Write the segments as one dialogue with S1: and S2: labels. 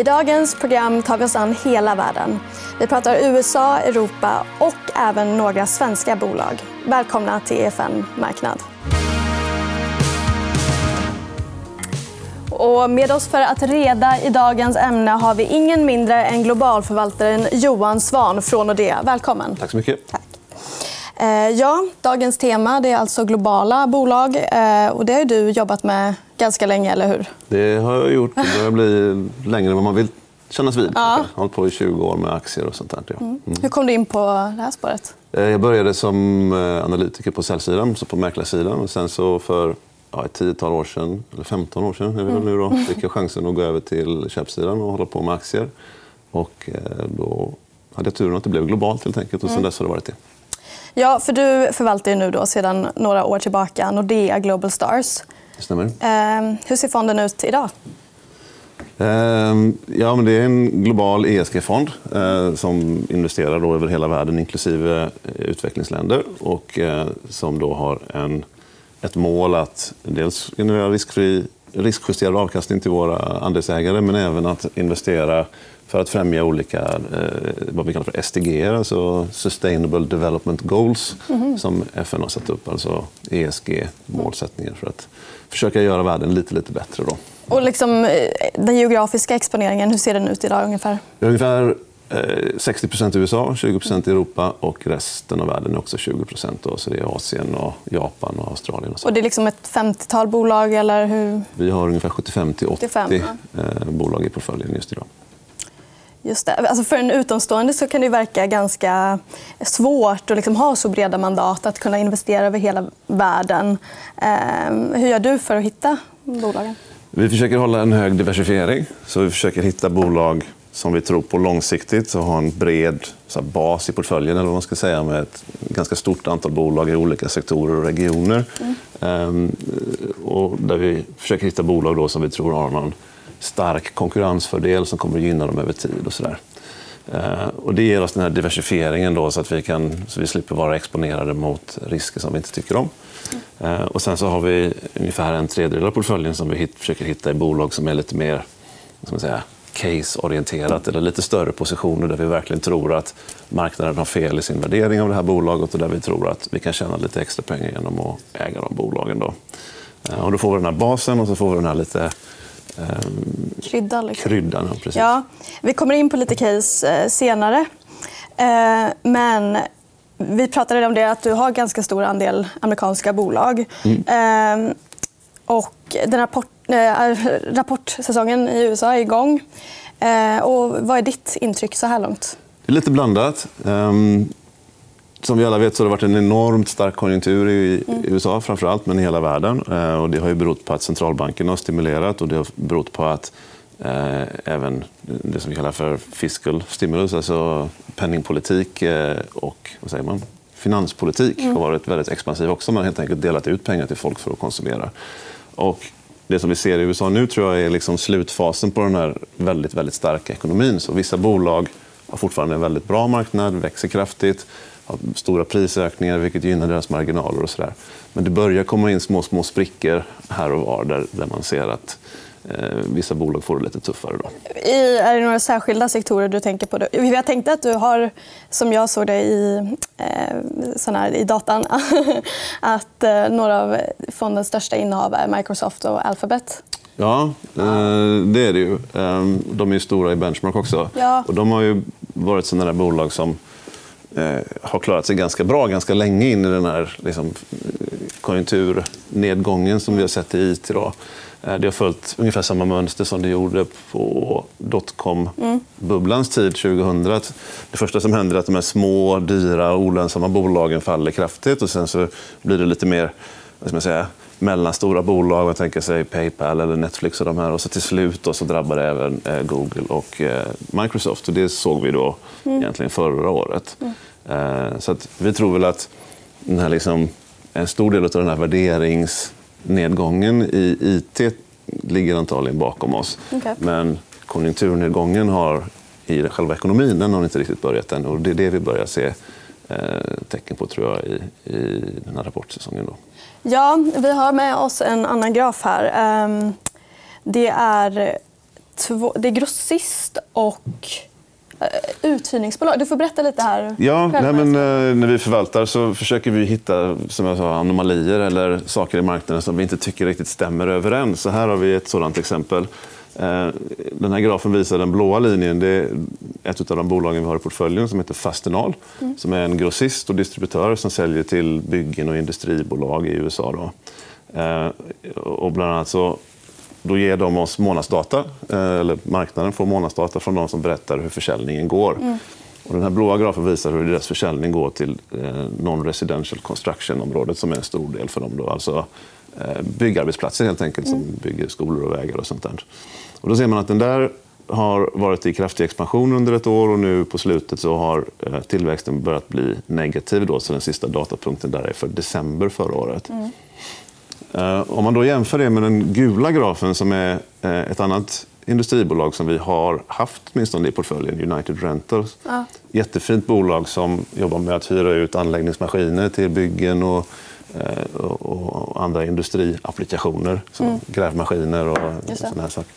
S1: I dagens program tar vi oss an hela världen. Vi pratar USA, Europa och även några svenska bolag. Välkomna till EFN Marknad. Och med oss för att reda i dagens ämne har vi ingen mindre än globalförvaltaren Johan Svan från Nordea. Välkommen.
S2: Tack så mycket.
S1: Tack. Eh, ja, dagens tema det är alltså globala bolag. Eh, och det har du jobbat med ganska länge. eller hur?
S2: Det har jag gjort. Det börjar bli längre än vad man vill kännas vid. Ja. Jag har hållit på i 20 år med aktier och sånt där. Ja. Mm.
S1: Mm. Hur kom du in på det här spåret?
S2: Eh, jag började som analytiker på säljsidan, så på mäklarsidan. sen så för ja, ett tiotal år sedan, eller 15 år sedan är det nu då, mm. fick jag chansen att gå över till köpsidan och hålla på med aktier. Och då hade jag turen att det blev globalt helt enkelt. Och sen mm. dess har det varit det.
S1: Ja, för du förvaltar ju nu då sedan några år tillbaka Nordea Global Stars.
S2: Det stämmer.
S1: Eh, hur ser fonden ut idag?
S2: Ehm, ja, men det är en global ESG-fond eh, som investerar då över hela världen, inklusive eh, utvecklingsländer. Och eh, som då har en, ett mål att dels generera riskfri, riskjusterad avkastning till våra andelsägare men även att investera för att främja olika eh, vad vi kallar för SDG, alltså Sustainable Development Goals mm. som FN har satt upp, alltså ESG-målsättningar för att försöka göra världen lite, lite bättre. Då.
S1: Och liksom, eh, den geografiska exponeringen, hur ser den ut idag ungefär?
S2: Ungefär 60 i USA, 20 i Europa och resten av världen är också 20% Så det är Asien, och Japan och Australien. Och,
S1: och det är liksom ett 50-tal bolag? Eller hur?
S2: Vi har ungefär 75-80 85, ja. bolag i portföljen just idag.
S1: Just det. Alltså för en utomstående så kan det verka ganska svårt att liksom ha så breda mandat att kunna investera över hela världen. Ehm, hur gör du för att hitta bolagen?
S2: Vi försöker hålla en hög diversifiering. Så vi försöker hitta bolag som vi tror på långsiktigt och ha en bred bas i portföljen eller vad man ska säga, med ett ganska stort antal bolag i olika sektorer och regioner. Mm. Ehm, och där vi försöker hitta bolag då som vi tror har någon stark konkurrensfördel som kommer att gynna dem över tid. Och så där. Eh, och det ger oss den här diversifieringen då, så att vi, kan, så vi slipper vara exponerade mot risker som vi inte tycker om. Mm. Och sen så har vi ungefär en tredjedel av portföljen som vi hit, försöker hitta i bolag som är lite mer ska man säga, case-orienterat eller lite större positioner där vi verkligen tror att marknaden har fel i sin värdering av det här bolaget och där vi tror att vi kan tjäna lite extra pengar genom att äga de bolagen. Då. Eh, och då får vi den här basen och så får vi den här lite
S1: Krydda. Liksom.
S2: Kryddan, ja, precis.
S1: Ja, vi kommer in på lite case eh, senare. Eh, men vi pratade om det att du har ganska stor andel amerikanska bolag. Mm. Ehm, och den rapport, rapportsäsongen i USA är igång. Och vad är ditt intryck så här långt?
S2: Det är lite blandat. Ehm, som vi alla vet så har det varit en enormt stark konjunktur i mm. USA framför allt, men i hela världen. Eh, och det har ju berott på att centralbankerna har stimulerat och det har berott på att eh, även det som vi kallar för fiscal stimulus, alltså penningpolitik eh, och vad säger man? finanspolitik mm. har varit väldigt expansiv också. Man har helt enkelt delat ut pengar till folk för att konsumera. Och det som vi ser i USA nu tror jag är liksom slutfasen på den här väldigt, väldigt starka ekonomin. Så vissa bolag har fortfarande en väldigt bra marknad, växer kraftigt stora prisökningar vilket gynnar deras marginaler. och så där. Men det börjar komma in små, små sprickor här och var där, där man ser att eh, vissa bolag får det lite tuffare. Då.
S1: I, är det några särskilda sektorer du tänker på? Jag tänkte att du har, som jag såg det i, eh, här, i datan att eh, några av fondens största innehav är Microsoft och Alphabet.
S2: Ja, eh, det är det ju. Eh, de är stora i benchmark också. Ja. Och de har ju varit sådana där bolag som har klarat sig ganska bra ganska länge in i den här liksom, konjunkturnedgången som vi har sett i IT. Då. Eh, det har följt ungefär samma mönster som det gjorde på dotcom-bubblans tid 2000. Det första som händer är att de här små, dyra olönsamma bolagen faller kraftigt. och Sen så blir det lite mer vad ska man säga, mellanstora bolag. Man tänker sig Paypal eller Netflix. och de här. Och så Till slut då så drabbar det även eh, Google och eh, Microsoft. Och det såg vi då mm. egentligen förra året. Mm. Eh, så vi tror väl att den här liksom, en stor del av den här värderingsnedgången i IT ligger antagligen bakom oss. Okay. Men konjunkturnedgången har i själva ekonomin den har inte riktigt börjat än. Och det är det vi börjar se tecken på tror jag, i, i den här rapportsäsongen. Då.
S1: Ja, vi har med oss en annan graf här. Ehm, det är två, det är grossist och eh, uthyrningsbolag. Du får berätta lite här.
S2: Ja, nej, men, eh, när vi förvaltar så försöker vi hitta som jag sa, anomalier eller saker i marknaden som vi inte tycker riktigt stämmer överens. Så här har vi ett sådant exempel. Eh, Den här grafen visar den blåa linjen. Det är ett av de bolagen vi har i portföljen som heter Fastenal. Som är en grossist och distributör som säljer till byggen och industribolag i USA. Då. Eh, Och bland annat så då ger de oss månadsdata, eh, eller marknaden får månadsdata från de som berättar hur försäljningen går. Och den här blåa grafen visar hur deras försäljning går till non-residential construction-området som är en stor del för dem. Då. Alltså byggarbetsplatser helt enkelt som bygger skolor och vägar och sånt där. Och då ser man att den där har varit i kraftig expansion under ett år och nu på slutet så har eh, tillväxten börjat bli negativ. Då, så den sista datapunkten där är för december förra året. Eh, Om man då jämför det med den gula grafen som är eh, ett annat industribolag som vi har haft åtminstone i portföljen, United Rentals.
S1: Ja.
S2: Jättefint bolag som jobbar med att hyra ut anläggningsmaskiner till byggen och, eh, och, och andra industriapplikationer. Som grävmaskiner och sådana här saker.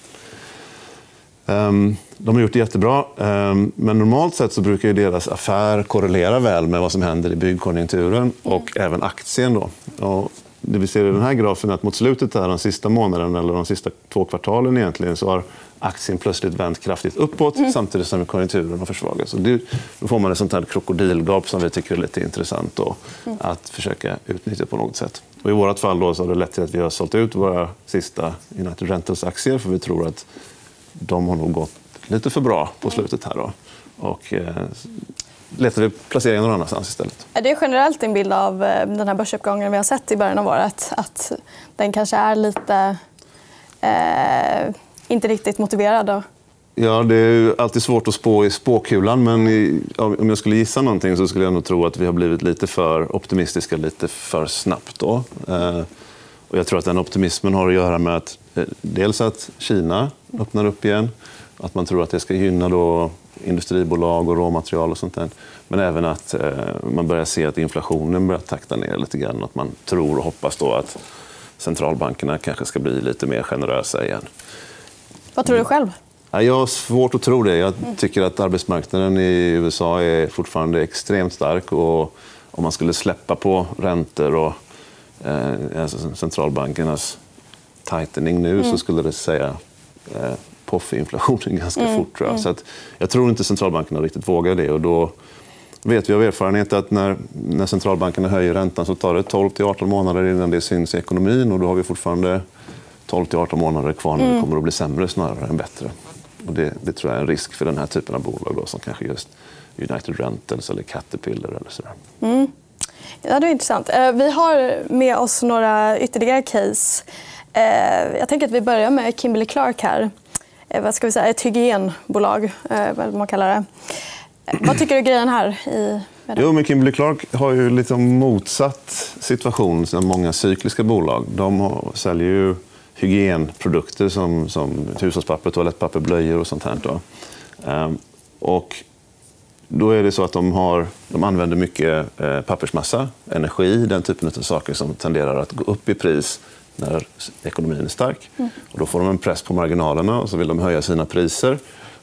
S2: Ehm, De har gjort det jättebra, ehm, men normalt sett så brukar ju deras affär korrelera väl med vad som händer i byggkonjunkturen och även aktien. Då. Och det vi ser i den här grafen är att mot slutet, här, de sista månaderna eller de sista två kvartalen egentligen, så har aktien plötsligt vänt kraftigt uppåt samtidigt som konjunkturen har försvagats. Och det, då får man ett sånt här krokodilgap som vi tycker är lite intressant då, att försöka utnyttja på något sätt. Och I vårt fall då så har det lett till att vi har sålt ut våra sista United Rentals-aktier för vi tror att de har nog gått lite för bra på slutet. här. Då. Och eh, letar vi placeringar någon annanstans istället.
S1: Är det generellt din bild av eh, den här börsuppgången vi har sett i början av året? Att den kanske är lite... Eh, inte riktigt motiverad? Då?
S2: Ja, det är ju alltid svårt att spå i spåkulan, men i, om jag skulle gissa någonting så skulle jag nog tro att vi har blivit lite för optimistiska lite för snabbt. Då. Eh, och jag tror att den optimismen har att göra med att eh, dels att Kina öppnar upp igen, att man tror att det ska gynna då industribolag och råmaterial och sånt där. Men även att eh, man börjar se att inflationen börjar takta ner lite grann och att man tror och hoppas då att centralbankerna kanske ska bli lite mer generösa igen.
S1: Vad tror du själv?
S2: Ja, Jag har svårt att tro det. Jag tycker att arbetsmarknaden i USA är fortfarande extremt stark. Och om man skulle släppa på räntor och eh, alltså centralbankernas tightening nu så skulle det säga eh, poff i inflationen ganska fort. Tror jag. Så att, jag tror inte centralbankerna riktigt vågar det. Och då vet vi av erfarenhet att när, när centralbankerna höjer räntan så tar det 12 till 18 månader innan det syns i ekonomin. Och då har vi fortfarande 12 till 18 månader kvar när det kommer att bli sämre snarare än bättre. Och det, det tror jag är en risk för den här typen av bolag då, som kanske just United Rentals eller Caterpillar. Eller sådär.
S1: Ja, det är intressant. Eh, Vi har med oss några ytterligare case. Eh, Jag tänker att vi börjar med Kimberly Clark här. Eh, vad ska vi säga? Ett hygienbolag, eh, vad man kallar det. Eh, vad tycker du är grejen här? I...
S2: Jo, men Kimberly Clark har ju lite motsatt situation som många cykliska bolag. De säljer ju hygienprodukter som, som hushållspapper, toalettpapper, blöjor och sånt här. Då. Ehm, och då är det så att de, har, de använder mycket pappersmassa, energi, den typen av saker som tenderar att gå upp i pris när ekonomin är stark. Och då får de en press på marginalerna och så vill de höja sina priser.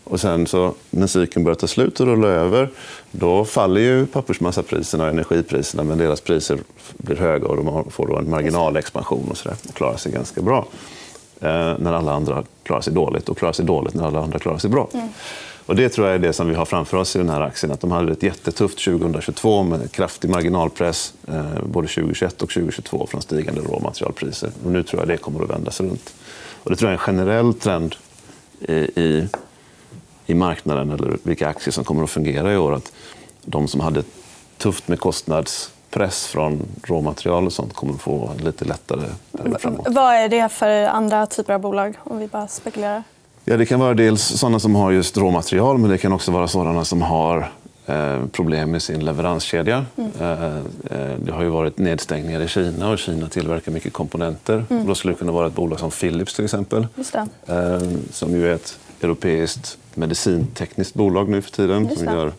S2: Och sen så, när cykeln börjar ta slut och rulla över, då faller ju pappersmassapriserna och energipriserna, men deras priser blir höga och de får då en marginalexpansion och, så där, och klarar sig ganska bra. Eh, när alla andra klarar sig dåligt och klarar sig dåligt när alla andra klarar sig bra. Mm. Och Det tror jag är det som vi har framför oss i den här aktien. Att de hade ett jättetufft 2022 med kraftig marginalpress eh, både 2021 och 2022 från stigande råmaterialpriser. Och nu tror jag det kommer att vändas runt. Och det tror jag är en generell trend i, i, i marknaden eller vilka aktier som kommer att fungera i år. Att de som hade tufft med kostnadspress från råmaterial och sånt kommer att få lite lättare period framåt.
S1: Vad är det för andra typer av bolag? Om vi bara spekulerar.
S2: Ja, det kan vara dels sådana som har just råmaterial, men det kan också vara sådana som har eh, problem med sin leveranskedja. Eh, eh, det har ju varit nedstängningar i Kina och Kina tillverkar mycket komponenter. Och då skulle det kunna vara ett bolag som Philips till exempel, eh, som ju är ett europeiskt medicintekniskt bolag nu för tiden som gör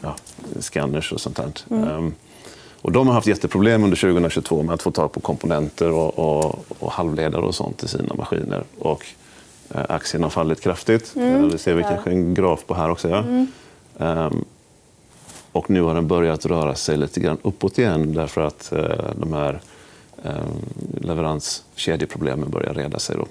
S2: ja, scanners och sånt där. Ehm, och de har haft jätteproblem under 2022 med att få tag på komponenter och, och, och halvledare och sånt till sina maskiner. Och aktien har fallit kraftigt.
S1: Mm,
S2: Eh, Det ser vi kanske en graf på här också. Ja. Ehm, och nu har den börjat röra sig lite grann uppåt igen därför att eh, de här eh, leveranskedjeproblemen börjar reda sig. Då.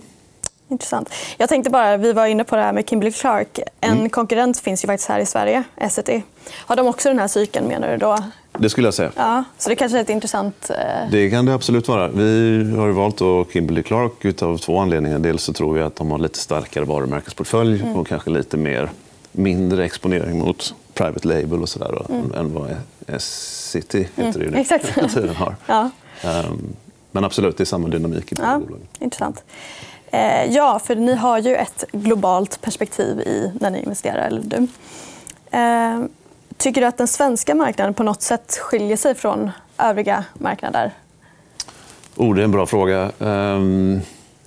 S1: Intressant. Jag tänkte bara, vi var inne på det här med Kimberly Clark. En konkurrent finns ju faktiskt här i Sverige, Essity. Har de också den här cykeln menar du då?
S2: Det skulle jag säga.
S1: Ja, så det kanske är ett intressant... Eh...
S2: Det kan det absolut vara. Vi har valt Kimberly Clark av två anledningar. Dels så tror vi att de har lite starkare varumärkesportfölj och kanske lite mer, mindre exponering mot private label och sådär då, än vad S-City heter det ju nu
S1: Exakt.
S2: tiden har.
S1: Ja.
S2: Ehm, Men absolut, det är samma dynamik i
S1: Ja,
S2: bolagen.
S1: intressant. Eh, ja, för ni har ju ett globalt perspektiv i när ni investerar. Eller du. Tycker du att den svenska marknaden på något sätt skiljer sig från övriga marknader?
S2: Oh, det är en bra fråga. Ehm,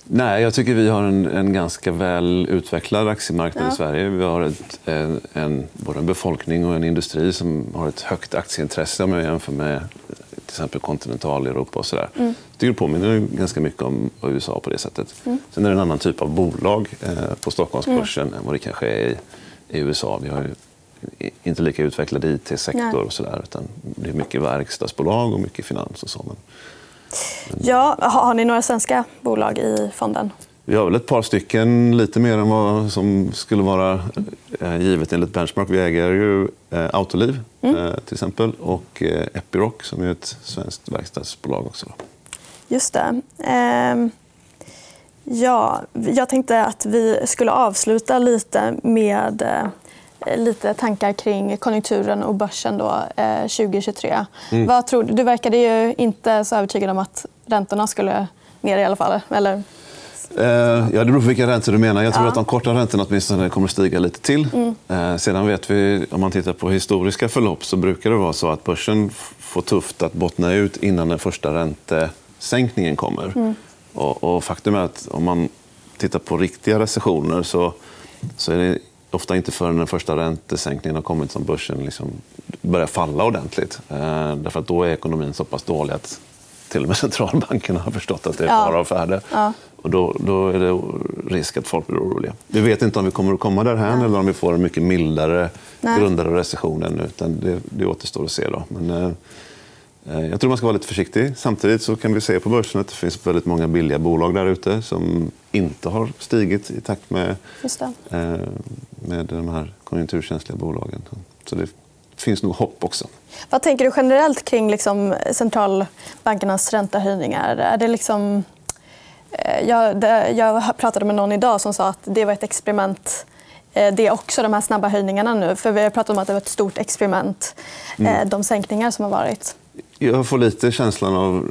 S2: nej, jag tycker vi har en, en ganska väl utvecklad aktiemarknad
S1: Ja.
S2: i Sverige. Vi har ett, en, en, både en befolkning och en industri som har ett högt aktieintresse om jag jämför med till exempel kontinentaleuropa. Och.
S1: Mm.
S2: Jag tycker det påminner ganska mycket om USA på det sättet.
S1: Mm.
S2: Sen är det en annan typ av bolag eh, på Stockholmsbörsen än vad det kanske är i, i USA. Vi har inte lika utvecklad. IT-sektor och sådär. Utan det är mycket verkstadsbolag och mycket finans och så. Men...
S1: Ja, har, ni några svenska bolag i fonden?
S2: Vi har väl ett par stycken, lite mer än vad som skulle vara eh, givet enligt Benchmark. Vi äger ju eh, Autoliv eh, till exempel och Epiroc som är ett svenskt verkstadsbolag också.
S1: Just det. Ehm, ja, jag tänkte att vi skulle avsluta lite med lite tankar kring konjunkturen och börsen då, eh, 2023. Vad tror du? du verkade ju inte så övertygad om att räntorna skulle ner i alla fall. Eller?
S2: Eh, ja, det beror på vilka räntor du menar. Jag tror
S1: Ja.
S2: att de korta räntorna åtminstone kommer stiga lite till. Eh, sedan vet vi, om man tittar på historiska förlopp så brukar det vara så att börsen får tufft att bottna ut innan den första räntesänkningen kommer. Och, och faktum är att om man tittar på riktiga recessioner så, så är det ofta inte förrän den första räntesänkningen har kommit som börsen liksom börjar falla ordentligt. Eh, därför att då är ekonomin så pass dålig att till och med centralbankerna har förstått att det är fara och färde.
S1: Ja.
S2: Och då, då är det risk att folk blir oroliga. Vi vet inte om vi kommer att komma därhän eller om vi får en mycket mildare,
S1: Nej.
S2: grundare recession ännu. Utan det, det återstår att se. Då. Men, eh, jag tror man ska vara lite försiktig. Samtidigt så kan vi se på börsen att det finns väldigt många billiga bolag där ute som inte har stigit i takt med, eh, med de här konjunkturkänsliga bolagen. Så det finns nog hopp också.
S1: Vad tänker du generellt kring liksom centralbankernas räntehöjningar? Är det liksom... eh, Jag, jag pratade med någon idag som sa att det var ett experiment. Eh, Det är också de här snabba höjningarna nu. För Vi har pratat om att det var ett stort experiment, eh, de sänkningar som har varit.
S2: Jag får lite känslan av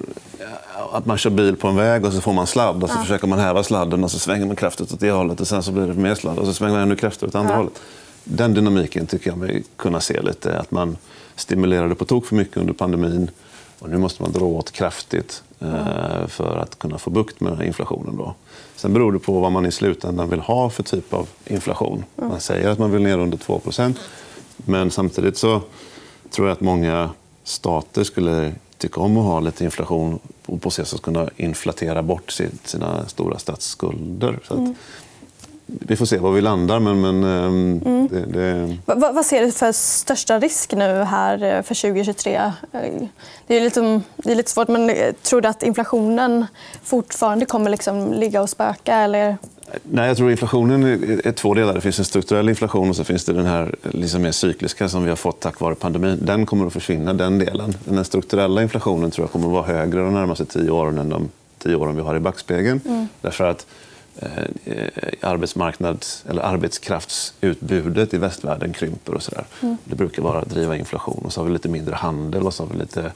S2: att man kör bil på en väg och så får man sladd och så försöker man häva sladden och så svänger man kraftigt åt det hållet och sen så blir det mer sladd och så svänger man ännu kraftigare åt andra
S1: Ja.
S2: hållet. Den dynamiken tycker jag mig kunna se lite. Att man stimulerade på tok för mycket under pandemin och nu måste man dra åt kraftigt eh, för att kunna få bukt med inflationen. Då. Sen beror det på vad man i slutändan vill ha för typ av inflation. Man säger att man vill ner under 2% men samtidigt så tror jag att många stater skulle tycka om att ha lite inflation och på så sätt kunna inflatera bort sina stora statsskulder. Så att, Vi får se var vi landar, men, men ehm, det, det,
S1: Va- va- Vad ser du för största risk nu här eh, för 2023? Eh, Det är, lite, det är lite svårt, men eh, tror du att inflationen fortfarande kommer liksom ligga och spöka? Eller?
S2: Nej, jag tror inflationen är två delar. Det finns en strukturell inflation och så finns det den här liksom mer cykliska som vi har fått tack vare pandemin. Den kommer att försvinna, den delen. Den strukturella inflationen tror jag kommer att vara högre de närmaste tio åren än de tio åren vi har i backspegeln. Därför att eh, eh, arbetsmarknads, eller arbetskraftsutbudet i västvärlden krymper. och så där. Det brukar vara att driva inflation. Och så har vi lite mindre handel och så har vi lite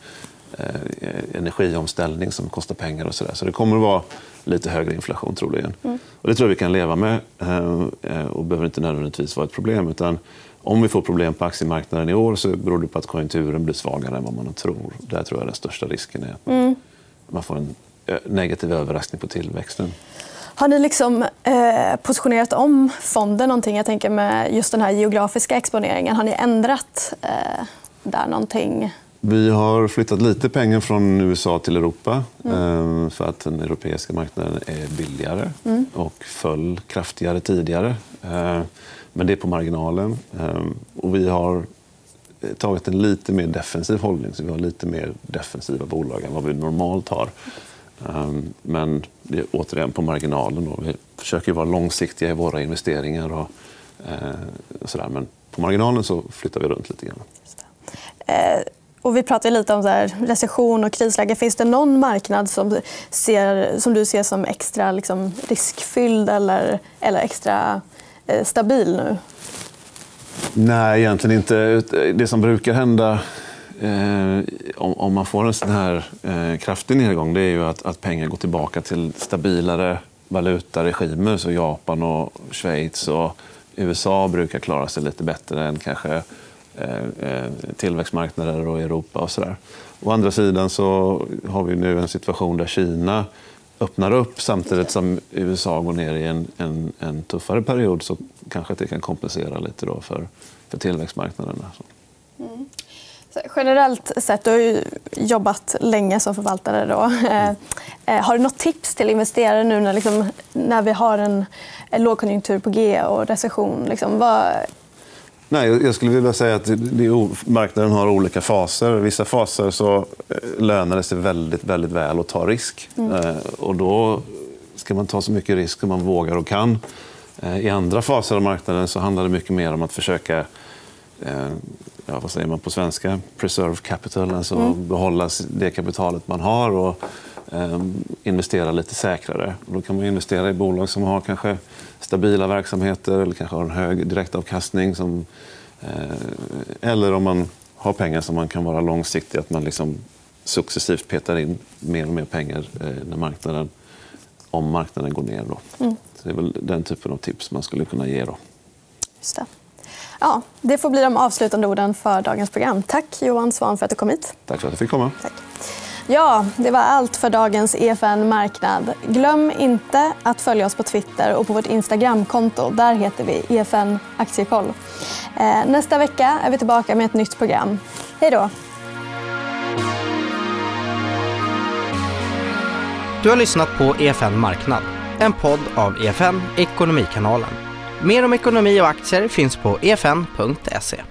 S2: energiomställning som kostar pengar. och Så, där. så det kommer att vara lite högre inflation troligen. Och det tror jag vi kan leva med eh, eh, och behöver inte nödvändigtvis vara ett problem. Utan om vi får problem på aktiemarknaden i år så beror det på att konjunkturen blir svagare än vad man tror. Där tror jag den största risken är att man får en eh, negativ överraskning på tillväxten.
S1: Har ni liksom, eh, positionerat om fonden någonting? Jag tänker med just den här geografiska exponeringen. Har ni ändrat eh, där någonting?
S2: Vi har flyttat lite pengar från USA till Europa mm. för att den europeiska marknaden är billigare mm. och föll kraftigare tidigare. Eh, men det är på marginalen. Eh, och vi har tagit en lite mer defensiv hållning. Så vi har lite mer defensiva bolag än vad vi normalt har. Men det är återigen på marginalen. Då. Vi försöker vara långsiktiga i våra investeringar. Och, och sådär. Men på marginalen så flyttar vi runt lite grann.
S1: Och vi pratade lite om så här, recession och krisläge. Finns det någon marknad som, ser, som du ser som extra liksom, riskfylld eller, eller extra eh, stabil nu?
S2: Nej, egentligen inte. Det som brukar hända eh, om, om, man får en sån här eh, kraftig nedgång det är ju att, att pengar går tillbaka till stabilare valutaregimer. Så Japan, och Schweiz och USA brukar klara sig lite bättre än kanske tillväxtmarknader och Europa och sådär. Å andra sidan så har vi nu en situation där Kina öppnar upp samtidigt som USA går ner i en, en, en tuffare period så kanske det kan kompensera lite då för, för tillväxtmarknaderna. Mm.
S1: Generellt sett, du har jobbat länge som förvaltare. Då. Mm. Har du något tips till investerare nu när, liksom, när vi har en lågkonjunktur på G och recession? Liksom, vad,
S2: Nej, jag skulle vilja säga att marknaden har olika faser. I vissa faser så eh, lönar det sig väldigt, väldigt väl att ta risk. Mm. Eh, och då ska man ta så mycket risk som man vågar och kan. Eh, I andra faser av marknaden så handlar det mycket mer om att försöka ja, vad säger man på svenska? Preserve capital, alltså mm. behålla det kapitalet man har och investera lite säkrare. Och då kan man investera i bolag som har kanske stabila verksamheter eller kanske har en hög direktavkastning. Som, eh, eller om man har pengar som man kan vara långsiktig, att man liksom successivt petar in mer och mer pengar eh, när marknaden, om marknaden går ner. Då. Mm. Så det är väl den typen av tips man skulle kunna ge. Då.
S1: Just det. Ja, det får bli de avslutande orden för dagens program. Tack Johan Svan för att du kom hit.
S2: Tack för att jag fick komma.
S1: Tack. Ja, det var allt för dagens EFN Marknad. Glöm inte att följa oss på Twitter och på vårt Instagramkonto. Där heter vi EFN Aktiekoll. Eh, nästa vecka är vi tillbaka med ett nytt program. Hej då!
S3: Du har lyssnat på EFN Marknad, en podd av EFN Ekonomikanalen. Mer om ekonomi och aktier finns på efn.se.